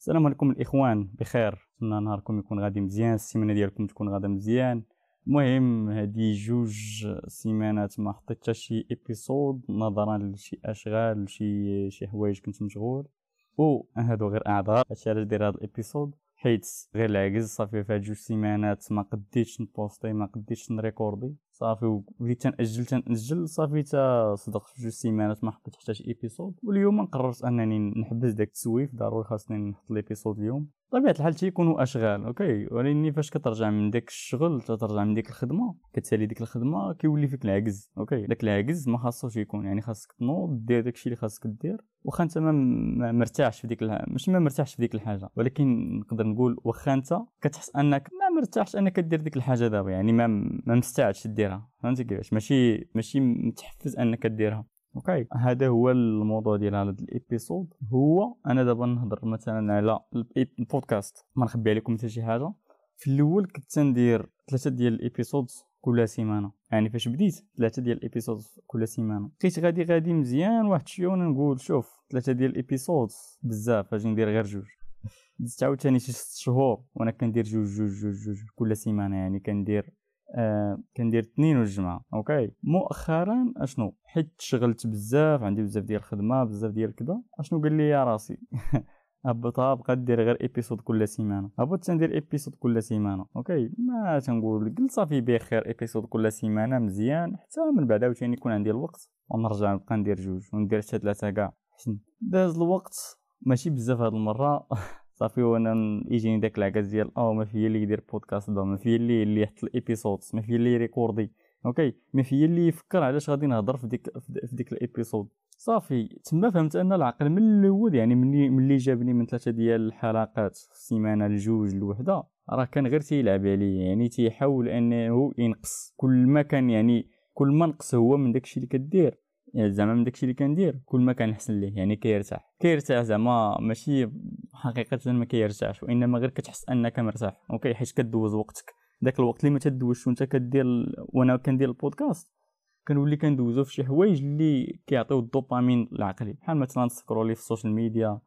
السلام عليكم الإخوان بخير. نتمنى نهاركم يكون غادي مزيان السيمانة ديالكم تكون غادا مزيان. المهم هادي جوج سيمانات ما حطيت حتى شي épisode نظرا لشي أشغال شي شي حوايج كنت مشغول. و هادو غير أعذار. هادشي علاش داير هاد ال épisode حيت غير العجز صافي في هاد جوج سيمانات ما قديتش نبوستي ما قديتش نريكوردي. صافي وبديت تنأجل تنأجل صافي تا صدق في جوج سيمانات ما حطيت حتى شي épisode واليوم قررت أنني نحبس داك التسويف ضروري خاصني نحط l'épisode اليوم. بطبيعة الحال تيكونوا أشغال أوكي؟ ولكن فاش كترجع من داك الشغل ترجع من ديك الخدمة كتسالي ديك الخدمة كيولي فيك العجز أوكي؟ داك العجز ما خاصوش يكون يعني خاصك تنوض دير داكشي اللي خاصك دير واخا أنت ما مرتاحش في ديك. ماشي ما مرتاحش في ديك الحاجة. ولكن نقدر نقول واخا أنت كتحس أنك ما مرتاحش انك دير ديك الحاجة دابا يعني ما ما مستعدش ديرها. فهمتي كيفاش؟ ماشي ماشي متحفز انك ديرها. أوكي. هذا هو الموضوع ديال هذا ال épisode. هو أنا دابا نهضر مثلا على البودكاست. ما نخبي عليكم حتى شي حاجة. في الأول كنت ندير ثلاثة ديال ال épisode كل سيمانة. يعني فاش بديت ثلاثة ديال ال épisode كل سيمانة. بقيت غادي غادي مزيان واحد شوية وأنا نقول شوف ثلاثة ديال ال épisode بزاف أجي ندير غير جوج. دزت عاوتاني شي ست شهور وأنا كندير جوج جوج جوج جوج كل سيمانة يعني كندير آه كندير الاثنين والجمعة أوكي؟ مؤخرا أشنو؟ حيت شغلت بزاف عندي بزاف ديال الخدمة بزاف ديال كذا أشنو قال لي يا راسي؟ هبطها بقى دير غير épisode كل سيمانة. هبطت تندير épisode كل سيمانة أوكي؟ ما تنقول قلت صافي بخير épisode كل سيمانة مزيان حتى من بعد عاوتاني يكون عندي الوقت ونرجع نبقى ندير جوج وندير حتى ثلاثة كاع. داز الوقت ماشي بزاف هاد المرة. صافي وأنا يجيني داك العكاز ديال أو ما فيا اللي يدير بودكاست ما فيا اللي اللي يحط الايبيسود ما فيا اللي ريكوردي أوكي ما فيا اللي يفكر علاش غادي نهضر في ديك في ديك ال épisode صافي تما فهمت أن العقل من الأول يعني ملي ملي جابني من ثلاثة ديال الحلقات في السيمانة لجوج لوحده راه كان غير تيلعب عليا يعني تيحاول أنه ينقص كل ما كان يعني كل ما نقص هو من داكشي اللي كدير. زعما من داكشي اللي كندير كل ما كان احسن ليه يعني كيرتاح. كيرتاح زعما ماشي حقيقة ما كيرتاحش وإنما غير كتحس أنك مرتاح أوكي حيت كدوز وقتك. داك الوقت اللي ما تدوزش وأنت كدير وأنا كندير البودكاست كنولي كندوزو في شي حوايج اللي كيعطيو الدوبامين لعقلي. بحال مثلا تسكرولي في ال social media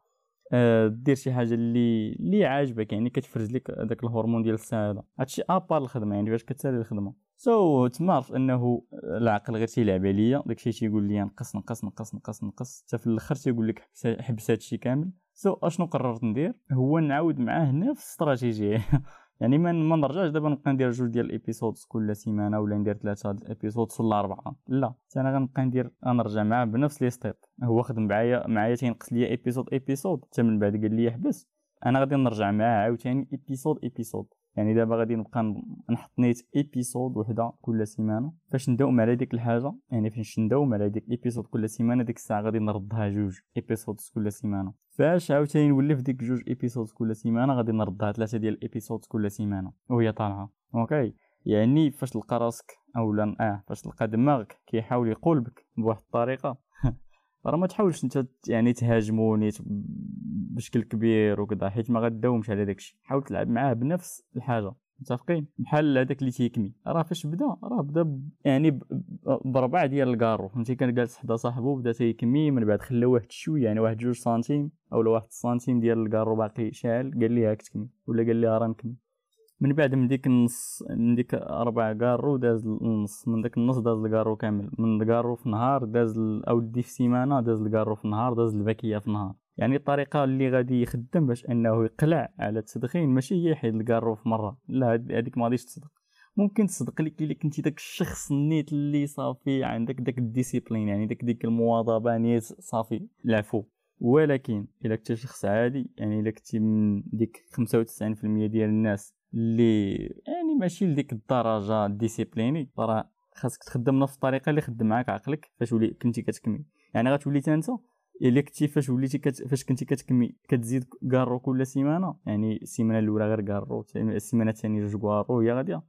أه دير شي حاجة اللي اللي عاجبك يعني كتفرز لك داك الهرمون ديال السعادة. هادشي à part الخدمة يعني فاش كتسالي الخدمة. so تما أنه العقل غير تيلعب عليا. داكشي تيقول لي نقص نقص نقص نقص نقص. حتى في الأخر تيقول لك حبس هادشي كامل. so أشنو قررت ندير؟ هو نعاود معاه نفس الاستراتيجيه يعني ما ما نرجعش دابا نبقى ندير جوج ديال ال épisode كل سيمانة ولا ندير ثلاثة ال épisode ولا أربعة. لا أنا غنبقى ندير غنرجع معاه بنفس les steps هو خدم معايا معايا تينقص ليا épisode épisode حتى من بعد قال لي حبس. أنا غادي نرجع معاه عاوتاني épisode épisode يعني دابا غادي نبقى نحط نيت épisode وحده كل سيمانة. فاش نداوم على ديك الحاجة يعني فاش نداوم على ديك épisode كل سيمانة ديك الساعة غادي نردها جوج épisode كل سيمانة. فاش عاوتاني نولي في ديك جوج épisode كل سيمانة غادي نردها ثلاثة ديال ال épisode كل سيمانة. وهي طالعة. okay؟ يعني فاش تلقى راسك اولا آه فاش تلقى دماغك كيحاول يقولبك بواحد الطريقة راه ما تحاولش انت يعني تهاجمو بشكل كبير وكذا حيت ما غاداومش على داكشي. حاول تلعب معاه بنفس الحاجة متفقين؟ بحال هذاك اللي تيكمي. راه فاش بدا راه بدا يعني بربع ديال الكارو. فهمتي؟ كان جالس حدا صاحبو بدا تيكمي من بعد خلى واحد شوية يعني واحد جوج سنتيم اولا واحد سنتيم ديال الكارو باقي شاعل قال لي هاك تكمي ولا قال لي راه نكمي. من بعد من ديك النص من ديك ربع كارو داز النص من داك النص داز الكارو كامل من الكارو في نهار داز اودي في سيمانة داز الكارو في نهار داز الباكية في نهار يعني الطريقة اللي غادي يخدم باش إنه يقلع على التدخين ماشي هي يحيد الكارو في مرة. لا هذيك ما غاديش تصدق. ممكن تصدق لك الا كنتي داك الشخص نيت اللي صافي عندك داك ال discipline يعني داك ديك المواظبة نيت صافي. العفو. ولكن إلا كنت شخص عادي يعني إلا كنتي من ديك 95% ديال الناس اللي يعني ماشي لديك الدرجة discipliné راه خاصك تخدم نفس الطريقة اللي خدم معاك عقلك فاش ولي كنتي كتكمي. يعني غتولي انت الا كنتي فاش وليتي كت... فاش كنتي كتكمي. كتزيد كارو كل سيمانة. يعني السيمانة الأولى غير كارو السيمانة الثانية جوج كارو هي غادية.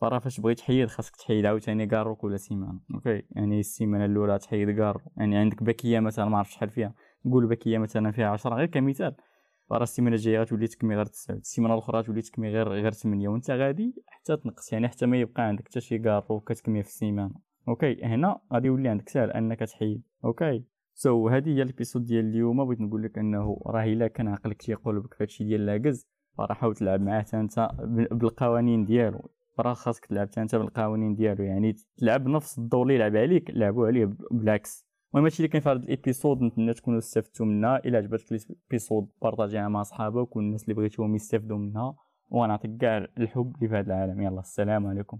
فراه فاش بغيت تحيد خاصك تحيد عاوتاني كارو كل سيمانة. okay؟ يعني السيمانة الأولى تحيد كارو يعني عندك باكيه مثلا ما عرفتش شحال فيها. نقول باكيه مثلا فيها 10 غير كمثال. راه السيمانة الجاية غتولي تكمي غير 9 السيمانة الأخرى تولي تكمي غير غير 8 وانت غادي حتى تنقص. يعني حتى ما يبقى عندك حتى شي كارو كتكمي في السيمانة. okay هنا غادي يولي عندك سهل أنك تحيد. okay so so, هذه هي ال épisode ديال اليوم. بغيت نقول لك أنه راه إلا كان عقلك تيقولبك هادشي ديال لاكز فراه حاول تلعب معاه أنت بالقوانين ديالو. راه خاصك تلعب أنت بالقوانين ديالو. يعني تلعب نفس الدور اللي يلعب عليك لعبوا عليه بالعكس المهم هادشي اللي كاين في هذا ال épisode نتمنى تكونوا استفدتوا منها الا عجبتك ال épisode بارطاجيها مع صحابك والناس اللي بغيتوهم يستافدوا منها ونعطيك كاع الحب اللي في هذا العالم يلا السلام عليكم